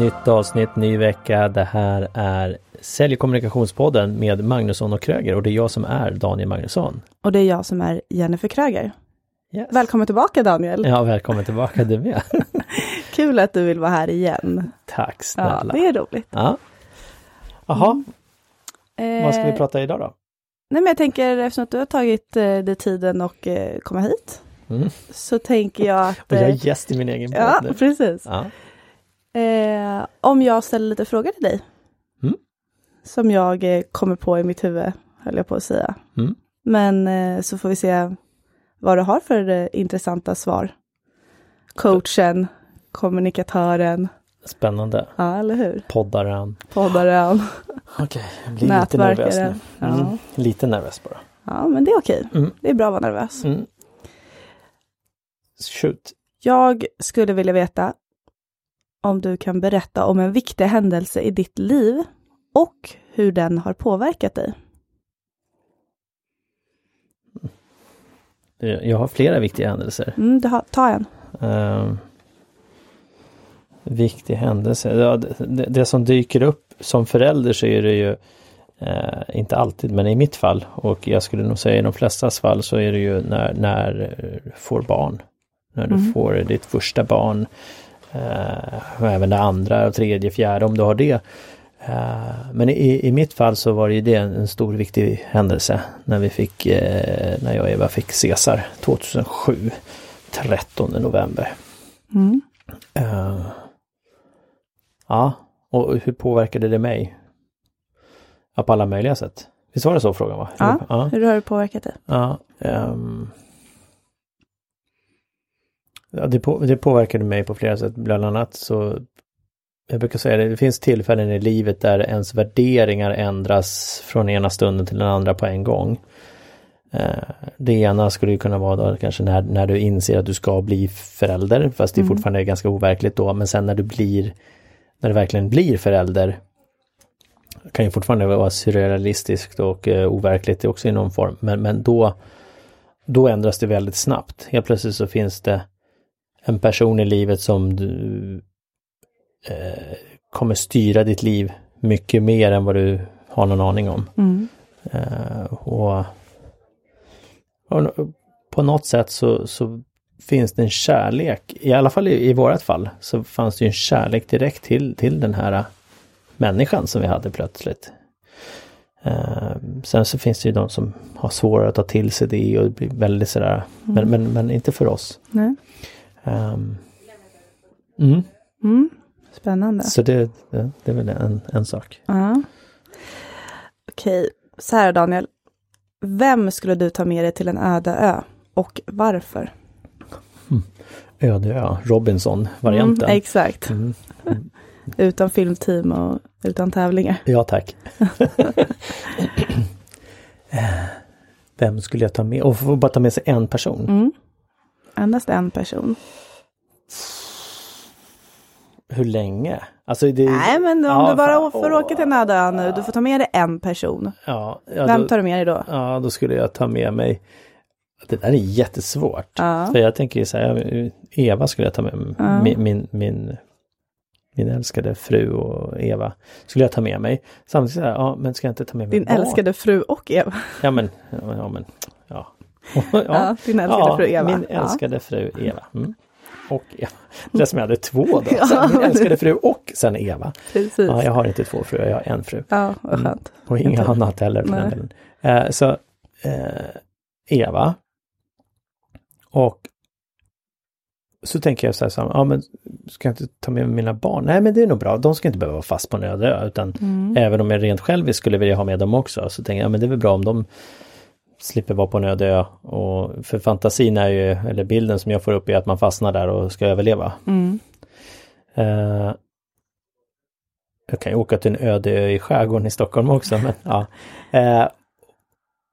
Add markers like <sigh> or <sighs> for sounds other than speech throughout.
Nytt avsnitt, ny vecka. Det här är Sälj och kommunikationspodden med Magnusson och Kröger och det är jag som är Daniel Magnusson. Och det är jag som är Jennifer Kröger. Yes. Välkommen tillbaka Daniel! Ja, välkommen tillbaka du med. <laughs> Kul att du vill vara här igen. Tack snälla. Ja, det är roligt. Ja. Jaha, Eh, vad ska vi prata idag då? Nej, men jag tänker eftersom att du har tagit eh, dig tiden och eh, komma hit, Mm. så tänker jag att... Och jag eh, är gäst i min egen <laughs> podd ja, nu. precis. Ja. Eh, om jag ställer lite frågor till dig. Mm. Som jag eh, kommer på i mitt huvud, höll jag på att säga. Mm. Men eh, så får vi se vad du har för eh, intressanta svar. Coachen, kommunikatören, Spännande. ja eller hur? Poddaren. Poddaren, <gasps> Okej, jag blir lite nervös nu. Mm. Ja. Lite nervös bara. ja, men det är okej. Mm. Det är bra att vara nervös. Mm. Shoot. Jag skulle vilja veta om du kan berätta om en viktig händelse i ditt liv och hur den har påverkat dig. Jag har flera viktiga händelser. Mm, har, ta en. Uh, viktig händelse. Ja, det, det, det som dyker upp som förälder så är det ju eh, inte alltid, men i mitt fall och jag skulle nog säga i de flestas fall så är det ju när, när du får barn. När du Mm. får ditt första barn. Eh, och även det andra, tredje, fjärde om du har det. Eh, men i, i mitt fall så var det ju det en, stor viktig händelse när vi fick, eh, när jag och Eva fick Cesar 2007, 13 november. Mm. Ja, och hur påverkade det mig? Ja, på alla möjliga sätt. Visst var det så frågan var? Ja. ja. Hur har det påverkat dig? Ja, ehm. Ja det, på, det påverkade mig på flera sätt. Bland annat så jag brukar säga det, det finns tillfällen i livet där ens värderingar ändras från ena stunden till den andra på en gång. Eh, Det ena skulle ju kunna vara då kanske när, när du inser att du ska bli förälder, fast det är Mm. fortfarande ganska overkligt då, men sen när du blir, när du verkligen blir förälder, kan ju fortfarande vara surrealistiskt och eh, overkligt också i någon form, men, men då, då ändras det väldigt snabbt. Helt plötsligt så finns det en person i livet som du eh, kommer styra ditt liv mycket mer än vad du har någon aning om. Mm. Eh, och, och på något sätt så, så finns det en kärlek, i alla fall i, i vårat fall, så fanns det en kärlek direkt till, till den här människan som vi hade plötsligt. Eh, sen så finns det ju de som har svårare att ta till sig det och blir väldigt sådär, men, men, men inte för oss. Nej. Ehm, mm, Mm. Spännande. så det, det, det är väl en, en sak. Ja. Okej, så här Daniel. Vem skulle du ta med dig till en öde ö och varför? Öde ö, Robinson-varianten. Mm, exakt. Mm. <laughs> Utan filmteam och utan tävlingar. Ja tack. <laughs> Vem skulle jag ta med? Och får bara ta med sig en person? Endast en person. Hur länge? Alltså det, Nej, men om Ja, du bara får åka till en öde ö nu, du får ta med dig en person. Ja, ja, Vem tar du med dig då? ja, då skulle jag ta med mig Det där är jättesvårt. Ja. För jag tänker så här, Eva skulle jag ta med, Ja. min, min, min, min älskade fru och Eva skulle jag ta med mig. Samtidigt så här, ja men ska jag inte ta med mig Din barn? älskade fru och Eva. Ja men, ja men, ja. Ja, din älskade fru Eva. Min Ja. älskade fru Eva. Mm. Och Eva. Det som jag hade två då. <laughs> Ja, Så min älskade fru och sen Eva. Precis. Ja, jag har inte två fruar, jag har en fru. Ja, vad Mm. skönt. Och inga Inte- annat heller för den delen. Eh, så eh, Eva. Och så tänker jag så här, så här, ja men ska jag inte ta med mina barn? Nej men det är nog bra, de ska inte behöva vara fast på en öde ö utan Mm. även om jag rent själviskt skulle vilja ha med dem också så tänker jag, ja men det är väl bra om de slipper vara på en öde ö. Och för fantasin är ju, eller bilden som jag får upp är att man fastnar där och ska överleva. Mm. Eh, jag kan ju åka till en öde ö i skärgården i Stockholm också. Men, ja. Eh,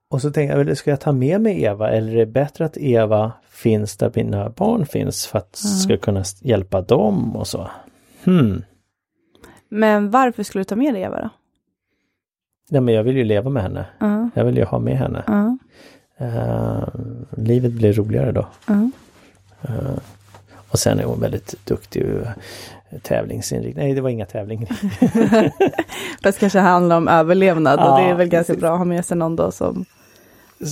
och så tänkte jag, ska jag ta med mig Eva eller är det bättre att Eva finns där mina barn finns för att Mm. ska kunna hjälpa dem och så. Hmm. Men varför skulle du ta med dig Eva då? Nej men jag vill ju leva med henne. Ja, Jag vill ju ha med henne. ja, Eh, livet blir roligare då. Eh, och sen är hon väldigt duktig och tävlingsinriktad. Nej det var inga tävlingar. <laughs> Fast kanske handlar om överlevnad och det är väl ganska bra att ha med sig någon då som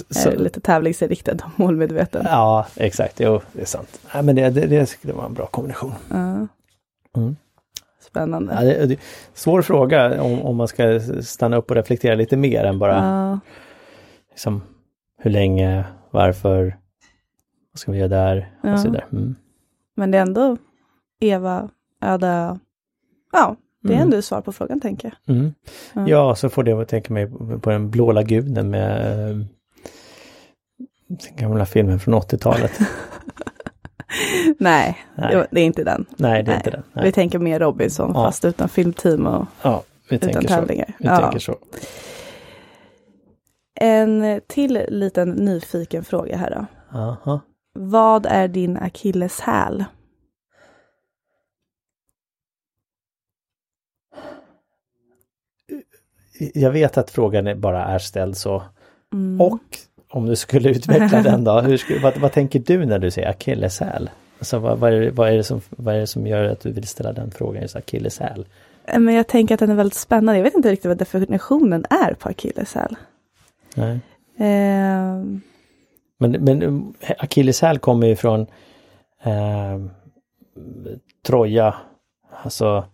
Så- är lite tävlingsinriktad och målmedveten. Ja, exakt. Jo, det är sant. Nej, men det, det, det skulle vara en bra kombination. Mm. Spännande. Ja, det, det, svår fråga om, om man ska stanna upp och reflektera lite mer än bara Ja. liksom, hur länge, varför, vad ska vi göra där Ja. och så vidare. Mm. Men det är ändå Eva, Öda, ja, det är Mm. ändå svar på frågan tänker jag. Mm. Ja. Ja, så får det att tänka mig på den blå lagunen med eh, den gamla filmen från 80-talet. <laughs> <laughs> Nej, Nej. Det, är inte den. Nej, det är Nej. inte den. Vi Nej. tänker mer Robinson Ja. fast utan filmteam och Ja, vi utan tänker så. tävlingar. Vi Ja. tänker så. En till liten nyfiken fråga här då. Aha. Vad är din akilleshäl? Jag vet att frågan bara är ställd så. Mm. Och om du skulle utveckla <laughs> den då, hur skulle, vad, vad tänker du när du säger akilleshäl? Alltså vad, vad, är, det- vad, är det som, vad är det som gör att du vill ställa den frågan, just akilleshäl? Eh, Men jag tänker att den är väldigt spännande. Jag vet inte riktigt vad definitionen är på akilleshäl. Nej. Eh, Men, men um, akilleshäl kommer ju från eh, Troja, alltså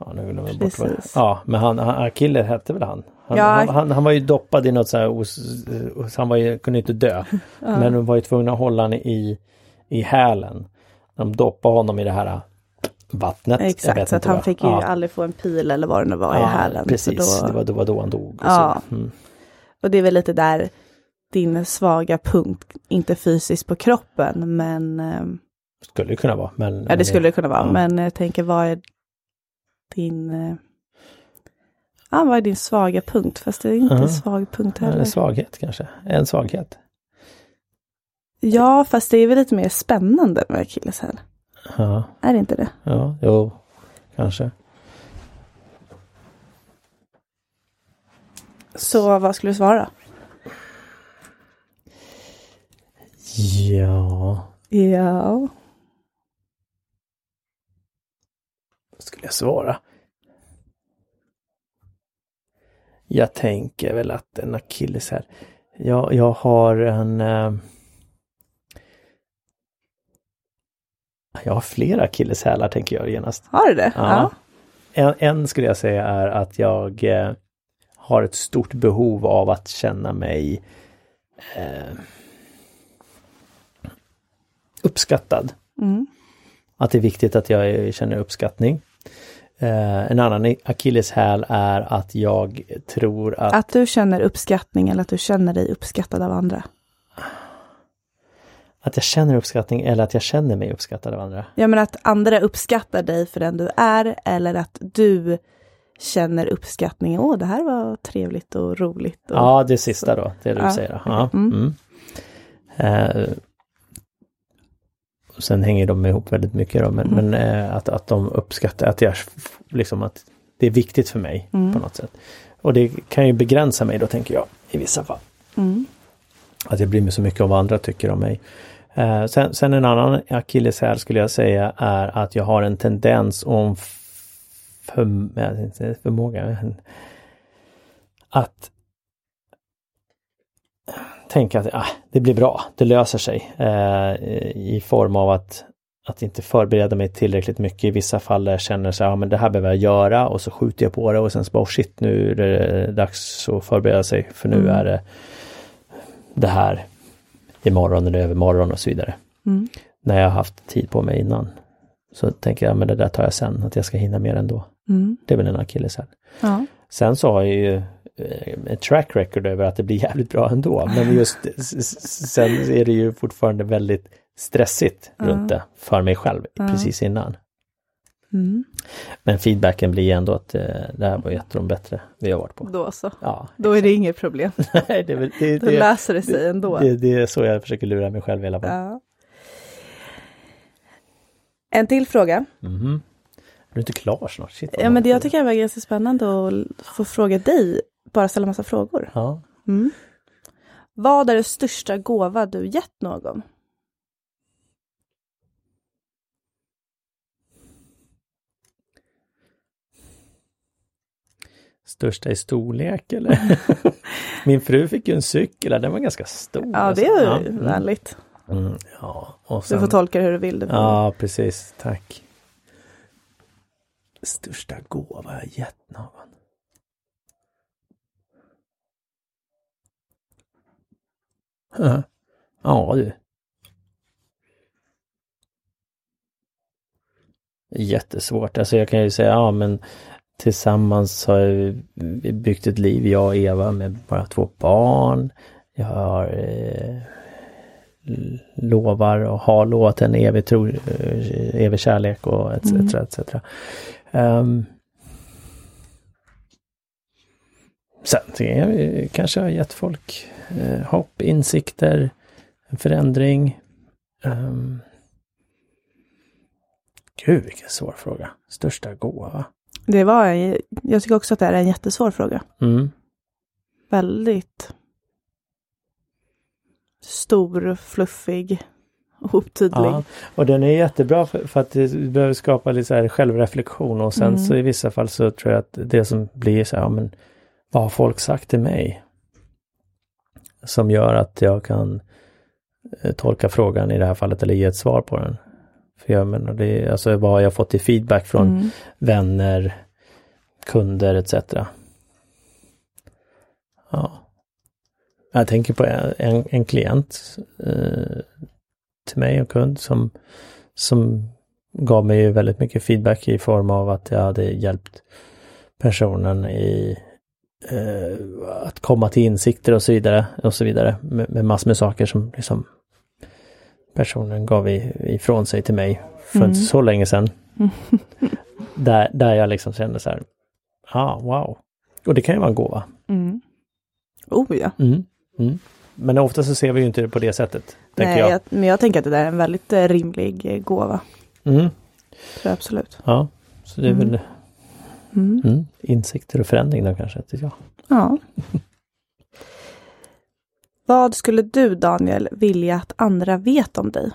Ja, nu glömmer jag bort vad. Ja, men han, han Akille hette väl han? Han, Ja. han, han, han var ju doppad i något så här, os, os, han var ju, kunde inte dö. <laughs> Men de var ju tvungna att hålla honom i, i hälen. De doppade honom i det här vattnet. Exakt, så att han vad. fick ju ja. aldrig få en pil eller vad det nu var i Ja, hälen. Precis, Så det, då, var, det var då han dog. Och Ja. så. Mm. och det är väl lite där din svaga punkt, inte fysiskt på kroppen, men eh, Skulle det kunna vara. Men, ja det skulle det kunna vara. ja. Men jag tänker, vad är din Ja, vad är din svaga punkt? Fast det är inte en svag punkt heller. en svaghet kanske. En svaghet. Ja, fast det är väl lite mer spännande med akilleshäl. Ja, Är det inte det? ja, jo, kanske. Så vad skulle du svara? Ja, Ja. vad skulle jag svara? Jag tänker väl att en akilleshäl. Jag, jag har en... Eh, jag har flera akilleshälar tänker jag genast. Har du det? Ja. En, en skulle jag säga är att jag eh, har ett stort behov av att känna mig eh, uppskattad. Mm. Att det är viktigt att jag känner uppskattning. Eh, en annan akilleshäl är att jag tror att, Att du känner uppskattning eller att du känner dig uppskattad av andra. att jag känner uppskattning eller att jag känner mig uppskattad av andra. Jag menar att andra uppskattar dig för den du är eller att du känner uppskattning. Åh, det här var trevligt och roligt. Och... Ja, det sista då, det du Ja, säger. Ja. Mm. mm. Eh, sen hänger de ihop väldigt mycket då, men, Mm. men eh, att, att de uppskattar, att jag liksom att det är viktigt för mig Mm. på något sätt. Och det kan ju begränsa mig då tänker jag i vissa fall. Mm. Att jag bryr mig så mycket om vad andra tycker om mig. Eh, sen, sen en annan akilleshäl skulle jag säga är att jag har en tendens en för, förmåga att tänka att ah, det blir bra, det löser sig eh, i form av att att inte förbereda mig tillräckligt mycket i vissa fall där jag känner så här, ja, men det här behöver jag göra och så skjuter jag på det och sen så bara oh, shit nu är det dags att förbereda sig för nu Mm. är det det här imorgon eller övermorgon och så vidare. Mm. När jag har haft tid på mig innan. Så tänker jag, men det där tar jag sen, att jag ska hinna mer ändå. Mm. Det är väl en akilleshäl. Ja. Sen så har jag ju ett track record över att det blir jävligt bra ändå. Men just sen är det ju fortfarande väldigt stressigt Ja. runt det för mig själv Ja. precis innan. Mm. Men feedbacken blir ändå att eh, det här var ett av de bättre vi har varit på. Då så. Ja, Då är det inget problem. <laughs> Nej, det, det, Då det, löser det sig ändå. det, det är så jag försöker lura mig själv i alla fall. Ja. En till fråga. Mhm. Är du inte klar snart? Shit, Ja, men det jag tycker det var ganska spännande att få fråga dig, bara ställa massa frågor. Ja. Mm. Vad är det största gåva du gett någon? Största i storlek eller? <laughs> Min fru fick ju en cykel, den var ganska stor. Ja, alltså. det är Ja, ju mm. vänligt. Mm, ja, och Du sen, får tolka det hur du vill. Du Ja, precis. Tack. Största gåva jag gett någon. Ja, ja du. Jättesvårt. Alltså jag kan ju säga, ja men tillsammans har vi byggt ett liv, jag och Eva, med bara två barn. Jag har eh, lovar och har lovat en evig, tro, eh, evig kärlek och etc. Mm. etc. Um, sen tycker jag kanske har gett folk eh, hopp, insikter, förändring. Um, gud vilken svår fråga. Största gåva. Det var, jag tycker också att det är en jättesvår fråga. Mm. Väldigt stor, fluffig, otydlig. Ja, och den är jättebra för, för att det behöver skapa lite så här självreflektion och sen Mm. så i vissa fall så tror jag att det som blir så här, ja, men vad har folk sagt till mig? Som gör att jag kan eh, tolka frågan i det här fallet eller ge ett svar på den. För jag menar, det är, alltså vad har jag fått i feedback från Mm. vänner, kunder etc. Ja. Jag tänker på en, en, en klient eh, till mig och kund som, som gav mig väldigt mycket feedback i form av att jag hade hjälpt personen i att komma till insikter och så vidare och så vidare med, med massor med saker som liksom personen gav i, ifrån sig till mig för Mm. inte så länge sedan. <laughs> där, där jag liksom kände så här, ah, wow. Och det kan ju vara en gåva. Mm. Oh ja. Mm. Mm. Men ofta så ser vi ju inte det på det sättet. Nej, jag. jag. men jag tänker att det där är en väldigt eh, rimlig eh, gåva. Mm. Absolut. Ja, så det är Mm. väl Mm. mm, insikter och förändring då kanske. inte jag. Ja. <laughs> Vad skulle du Daniel vilja att andra vet om dig?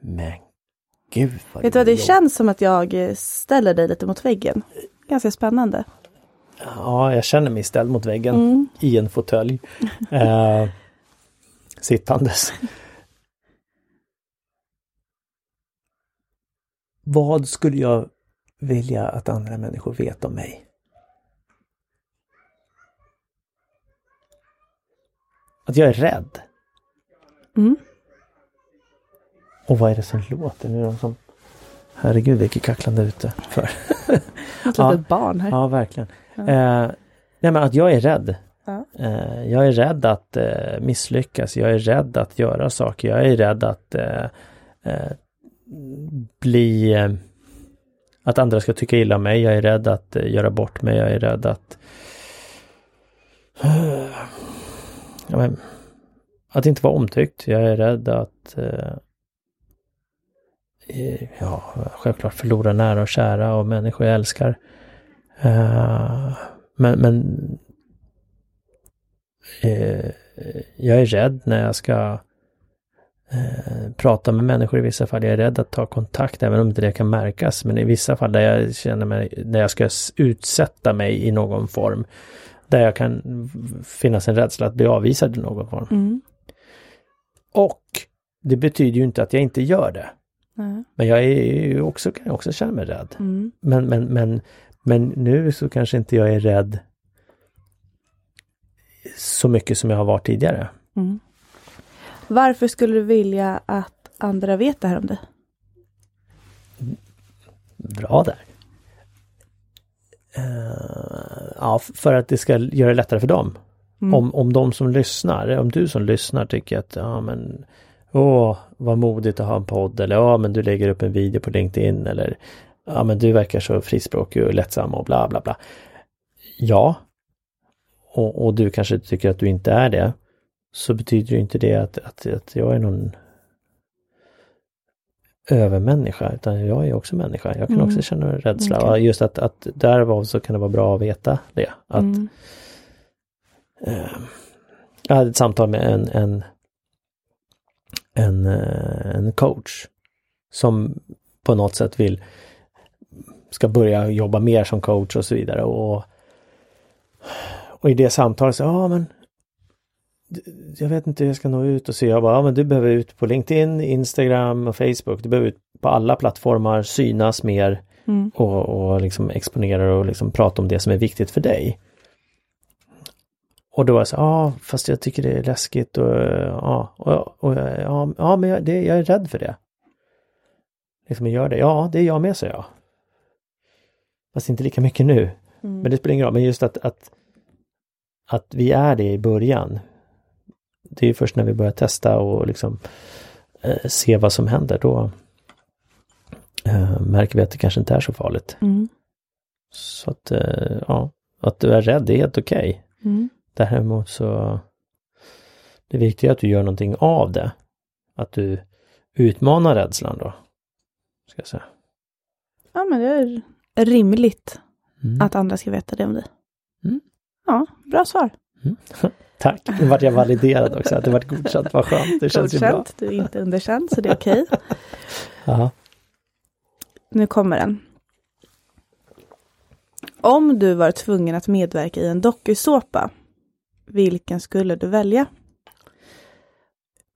Men gud vad Vet du vad, det känns som att jag eh, ställer dig lite mot väggen. Ganska spännande. Ja, jag känner mig ställd mot väggen Mm. i en fåtölj. <laughs> eh, sittandes. Vad skulle jag vilja att andra människor vet om mig? Att jag är rädd. Mm. Och vad är det som låter? Nu är de som... Herregud vilket kacklande ute. För. <laughs> Ett Ja. barn här. Ja, verkligen. Eh, nej men att jag är rädd. Ja. Eh, jag är rädd att eh, misslyckas. Jag är rädd att göra saker. Jag är rädd att eh, eh, bli... Eh, att andra ska tycka illa om mig. Jag är rädd att eh, göra bort mig. Jag är rädd att... <sighs> ja, men, att inte vara omtyckt. Jag är rädd att eh, eh, ja, självklart förlora nära och kära och människor jag älskar. Eh, men men eh, jag är rädd när jag ska eh, prata med människor i vissa fall. Jag är rädd att ta kontakt även om inte det kan märkas. Men i vissa fall där jag känner mig, när jag ska utsätta mig i någon form. Där jag kan finnas en rädsla att bli avvisad i någon form. Mm. Och det betyder ju inte att jag inte gör det. Ja. Men jag är ju också, kan också känna mig rädd. Mm. Men, men, men, men nu så kanske inte jag är rädd så mycket som jag har varit tidigare. Mm. Varför skulle du vilja att andra vet det här om dig? Bra där. Eh, ja, för att det ska göra det lättare för dem. Mm. Om, om de som lyssnar, om du som lyssnar tycker att ja men Åh, vad modigt att ha en podd eller ja men du lägger upp en video på LinkedIn eller ja men du verkar så frispråkig och lättsam och bla bla bla. Ja. Och, och du kanske tycker att du inte är det. Så betyder ju inte det att, att, att jag är någon övermänniska utan jag är också människa. Jag kan Mm. också känna rädsla. Och Just att, att därav så kan det vara bra att veta det. Att, Mm. eh, jag hade ett samtal med en, en, en, eh, en coach som på något sätt vill ska börja jobba mer som coach och så vidare. Och, och i det samtalet så, ja men d- jag vet inte hur jag ska nå ut och så jag bara, ja men du behöver ut på LinkedIn, Instagram och Facebook. Du behöver ut på alla plattformar, synas mer Mm. och, och liksom exponera och liksom prata om det som är viktigt för dig. Och då var jag så ja fast jag tycker det är läskigt och ja, och, och, ja, ja men jag, det, jag är rädd för det. Liksom jag gör det, ja det är jag med så jag. Fast inte lika mycket nu. Mm. Men det spelar ingen roll, men just att, att, att vi är det i början. Det är först när vi börjar testa och liksom eh, se vad som händer då eh, märker vi att det kanske inte är så farligt. Mm. Så att, eh, ja, att du är rädd, det är helt okej. Mm. Däremot så det viktiga är att du gör någonting av det. Att du utmanar rädslan då. Ska jag säga. Ja men det är rimligt Mm. att andra ska veta det om dig. Mm. Ja, bra svar. <laughs> Tack, nu vart jag validerad också, att det vart godkänt, vad skönt, det känns ju bra. Du är inte underkänd så det är okej. Ja. Nu kommer den. Om du var tvungen att medverka i en dokusåpa, vilken skulle du välja?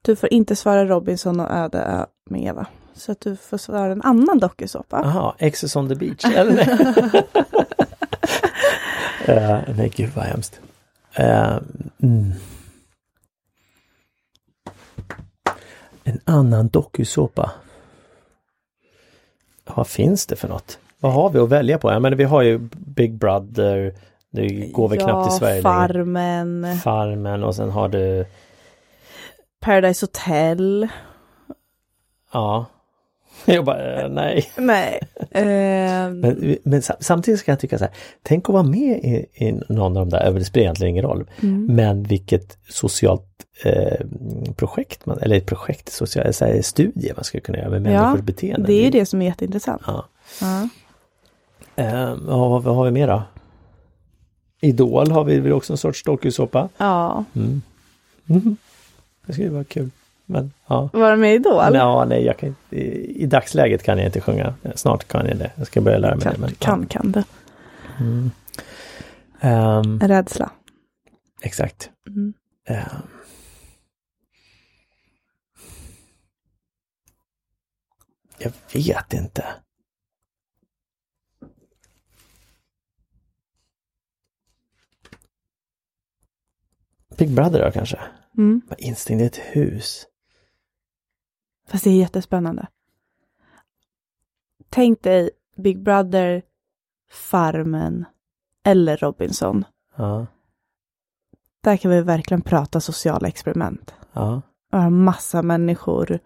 Du får inte svara Robinson och Öde Ö med Eva. Så att du får svara en annan dokusåpa. Aha, Exes on the beach, eller? <laughs> <laughs> Eh, nej, gud vad hemskt. Eh, mm. En annan dokusåpa. Vad finns det för något? Vad har vi att välja på? Jag menar, vi har ju Big Brother, det går väl knappt i Sverige längre. Farmen, Farmen och sen har du, Paradise Hotel. ja. <laughs> Jag bara, eh, nej. Nej. Eh, Men, men sam- samtidigt ska jag tycka så här, tänk att vara med i, i någon av de där, det spelar egentligen ingen roll, mm. men vilket socialt eh, projekt man, eller ett projekt, social, så här, studie man skulle kunna göra med Ja, människors beteende. det är ju det som är jätteintressant. Ja. Ja. Eh, ja, vad har vi mer då? Idol har vi väl också en sorts dokusåpa. ja. Mm. Mm. Det skulle vara kul. Men ja. Var de med i Idol? Ja, nej, jag kan i, I dagsläget kan jag inte sjunga. Snart kan jag det. Jag ska börja lära mig Kan, det. Men, kan, kan det. Ja. Mm. En rädsla. exakt. Mm. Ehm. jag vet inte. Big Brother då kanske? Mm. Instängd i ett hus. Fast det är jättespännande. Tänk dig Big Brother, Farmen eller Robinson. Ja, Där kan vi verkligen prata sociala experiment. ja. Och ha massa människor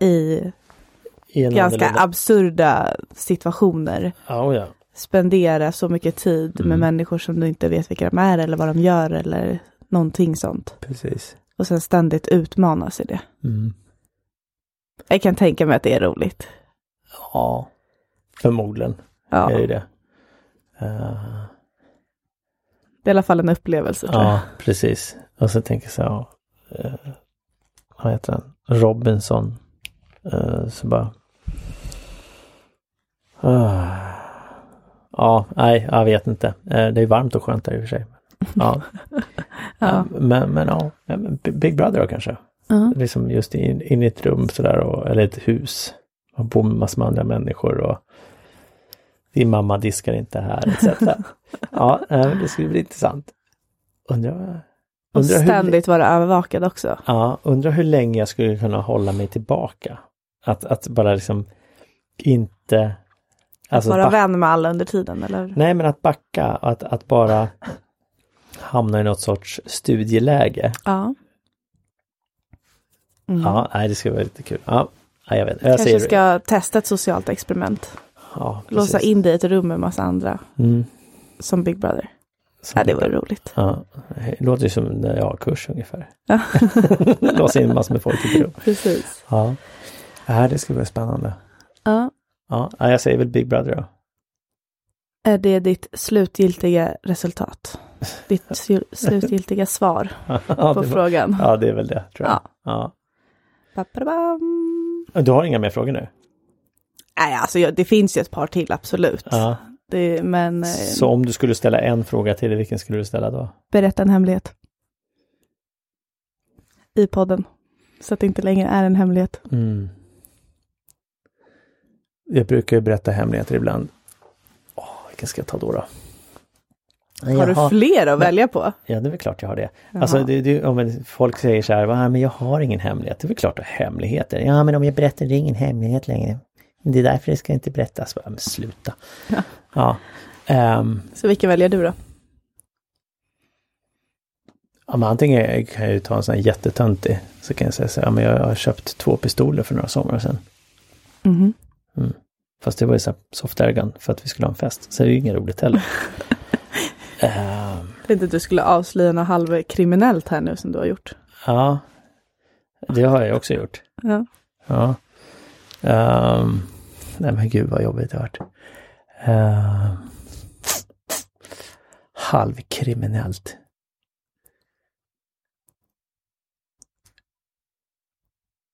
i I ganska annorlunda- absurda situationer. Oh ja. Spendera så mycket tid med Mm. människor som du inte vet vilka de är eller vad de gör eller någonting sånt. Precis. Och sen ständigt utmanas i det. Mm. Jag kan tänka mig att det är roligt. Ja, förmodligen Ja, är det det det. Eh, är i alla fall en upplevelse tror jag. ja, precis. Och så tänker jag så här, ja, eh, vad heter han? Robinson. Eh, så bara... Ah. ja, nej, jag vet inte. Eh, det är varmt och skönt där i och för sig. Ja, <laughs> Ja. men, men ja, ja, Big Brother då kanske. Ja. Liksom just in, in i ett rum sådär, och, eller ett hus. Man bor med massor med andra människor och din mamma diskar inte här etc. <laughs> ja, det skulle bli intressant. Undrar, Och undrar, hur, ständigt vara övervakad också. ja, undrar hur länge jag skulle kunna hålla mig tillbaka. Att, att bara liksom inte... Att vara back- vän med alla under tiden, eller? Nej, men att backa, att, att bara hamna i något sorts studieläge. Ja. Ja, nej det skulle vara lite kul. Ja, nej, jag vet. Jag Kanske ska testa ett socialt experiment. ja, Låsa in dig i ett rum med massa andra Mm. som Big Brother. Så- Ja, det var roligt. Ja, det låter ju som en ja-kurs ungefär. Ja. <laughs> Låsa in massor med folk i ett rum. Precis. Ja. ja, det skulle vara spännande. Ja. Ja, ja, jag säger väl Big Brother då. Är det ditt slutgiltiga resultat? Ditt slu- <laughs> slutgiltiga svar ja, på det var, frågan? ja, det är väl det tror jag. Ja. Du har inga mer frågor nu? Nej, alltså det finns ju ett par till, absolut. Ja. Det, men eh, Så om du skulle ställa en fråga till, vilken skulle du ställa då? berätta en hemlighet. I podden. Så att det inte längre är en hemlighet. Mm. Jag brukar ju berätta hemligheter ibland. Åh, vilken ska jag ta då? då? Har jag du fler att Nej. välja på? Ja, det är väl klart jag har det. Jaha. Alltså, det, det, om en- folk säger så här, "Va, men jag har ingen hemlighet. Det är väl klart att ha hemligheter. Ja, men om jag berättar, det är ingen hemlighet längre. Det är därför det ska inte berättas. Ja, men sluta. Ja. Ja. Ehm, Så vilken väljer du då? ja, men antingen kan jag ju ta en sån här jättetöntig. Så kan jag säga så här, ja, men jag har köpt två pistoler för några somrar sedan. Mhm. Fast det var ju så soft airgun för att vi skulle ha en fest. Så det är ju inget roligt heller. <laughs> Ehm, Jag tänkte att du skulle avslöja något halvkriminellt här nu som du har gjort. ja, det har jag också gjort. Ja. Ja. Ehm, nej men gud vad jobbigt det har varit. Ehm, halvkriminellt.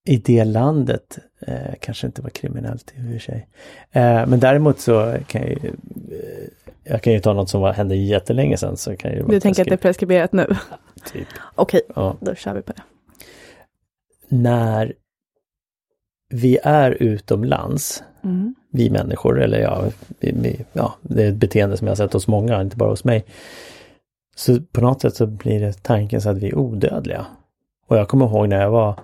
I det landet eh, kanske inte var kriminellt i och för sig. Eh, men däremot så kan jag ju, eh, jag kan ju ta något som var, hände jättelänge sedan. Så kan ju Du tänker att det är preskriberat nu? <laughs> typ. Okej, Ja. då kör vi på det. När vi är utomlands Mm. vi människor, eller ja, vi, vi, ja, det är ett beteende som jag har sett hos många, inte bara hos mig. Så på något sätt så blir det tanken så att vi är odödliga. Och jag kommer ihåg när jag var,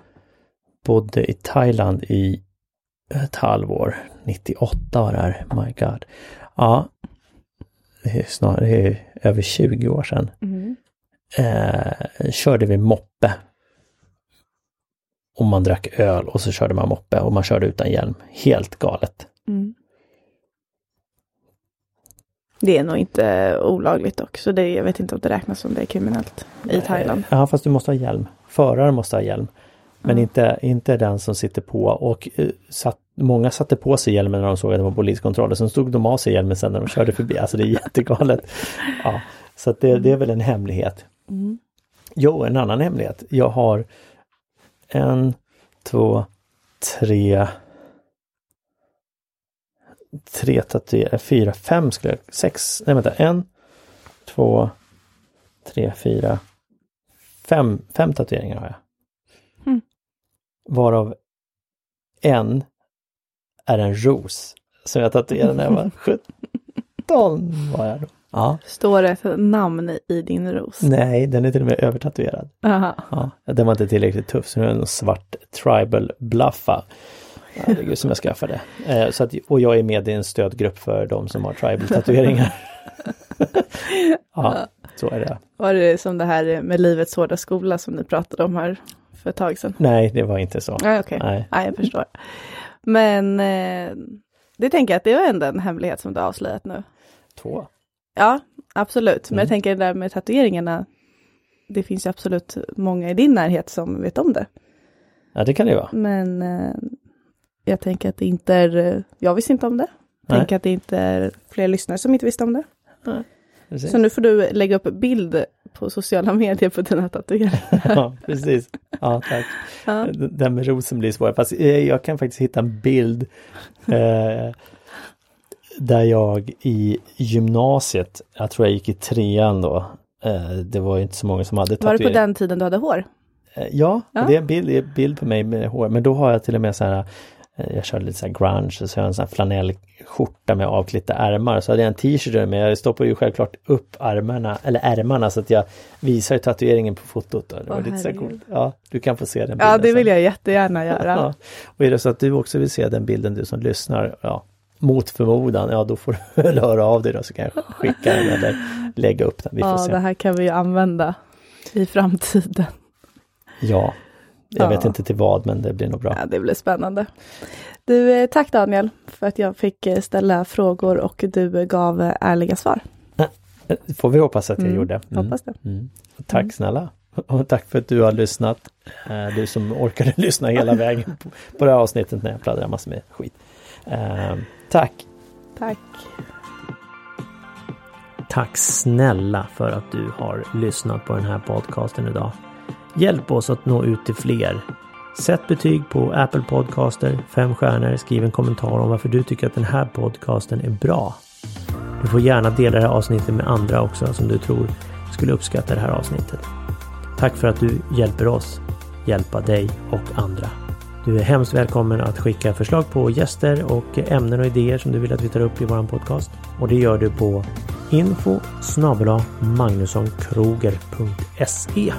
bodde i Thailand i ett halvår, 98 var det här, my god. Ja, det är snarare det är över 20 år sedan. Mm. Eh, körde vi moppe. Och man drack öl och så körde man moppe och man körde utan hjälm. Helt galet. Mm. Det är nog inte olagligt dock, så det, jag vet inte om det räknas som det är kriminellt i Thailand. Ja, fast du måste ha hjälm. Föraren måste ha hjälm. Men Mm. inte, inte den som sitter på. Och eh, satt, många satte på sig hjälmen när de såg att det var poliskontroller. Sen stod de av sig hjälmen sen när de körde förbi. Alltså det är jättegalet. Ja, så att det, det är väl en hemlighet. Mm. Jo, en annan hemlighet. Jag har en, två, tre, tre tatueringar, fyra, fem skulle jag, sex, nej vänta, en, två, tre, fyra, fem, fem tatueringar har jag. Mm. Varav en är en ros som jag tatuerade när jag var <laughs> 17 var jag då. Ja, Står det ett namn i din ros? nej, den är till och med övertatuerad. Aha. Ja, den var inte tillräckligt tuff så nu är det en svart tribal bluffa. Herregud som jag skaffade. Eh, så att, och jag är med i en stödgrupp för de som har tribal tatueringar. <laughs> ja, så är det. Var det som det här med livets hårda skola som ni pratade om här för ett tag sedan? Nej, det var inte så. Nej, okej. Nej. Nej, jag förstår. Men eh, det tänker jag att det är ändå en hemlighet som du har avslöjat nu. Två. Ja, absolut. Men Mm. jag tänker det där med tatueringarna. Det finns ju absolut många i din närhet som vet om det. Ja, det kan det ju vara. Men eh, jag tänker att det inte är, eh, jag visste inte om det. Tänker att det inte är fler lyssnare som inte visste om det. Precis. Så nu får du lägga upp bild på sociala medier på dina tatueringar. <laughs> ja, precis. Ja, tack. Ja. Den med rosen blir svår. Fast eh, jag kan faktiskt hitta en bild eh, där jag i gymnasiet, jag tror jag gick i trean då, eh, det var ju inte så många som hade Var det på tatuering. den tiden du hade hår? Eh, Ja, Ja. det är en bild, bild på mig med hår. Men då har jag till och med så här, jag körde lite så här grunge, så jag har en sån här flanellskjorta med avklippta ärmar. Så hade jag en t-shirt med, jag stoppar ju självklart upp armarna, eller ärmarna så att jag visar tatueringen på fotot. Då. Det var Åh, lite så här coolt. Ja, du kan få se den bilden Ja, det vill jag jättegärna göra. Ja. Och är det så att du också vill se den bilden, du som lyssnar, ja, mot förmodan, ja då får du <laughs> väl höra av dig då så kan jag skicka den eller lägga upp den. Vi får Ja, se. det här kan vi ju använda i framtiden. Ja, Jag Ja. vet inte till vad, men det blir nog bra. Ja, det blir spännande. Du, eh, tack Daniel för att jag fick eh, ställa frågor och du eh, gav ärliga svar. Får vi hoppas att jag Mm, gjorde. hoppas det. Mm. Tack Mm. snälla. <laughs> Och tack för att du har lyssnat. Du som orkade <laughs> lyssna hela <laughs> vägen på, på det här avsnittet när jag pladdrar massor med skit. Eh, Tack! Tack. Tack snälla för att du har lyssnat på den här podcasten idag. Hjälp oss att nå ut till fler. Sätt betyg på Apple Podcaster, fem stjärnor, skriv en kommentar om varför du tycker att den här podcasten är bra. Du får gärna dela det här avsnittet med andra också som du tror skulle uppskatta det här avsnittet. Tack för att du hjälper oss hjälpa dig och andra. Du är hemskt välkommen att skicka förslag på gäster och ämnen och idéer som du vill att vi tar upp i vår podcast. Och det gör du på info magnussonkroger.se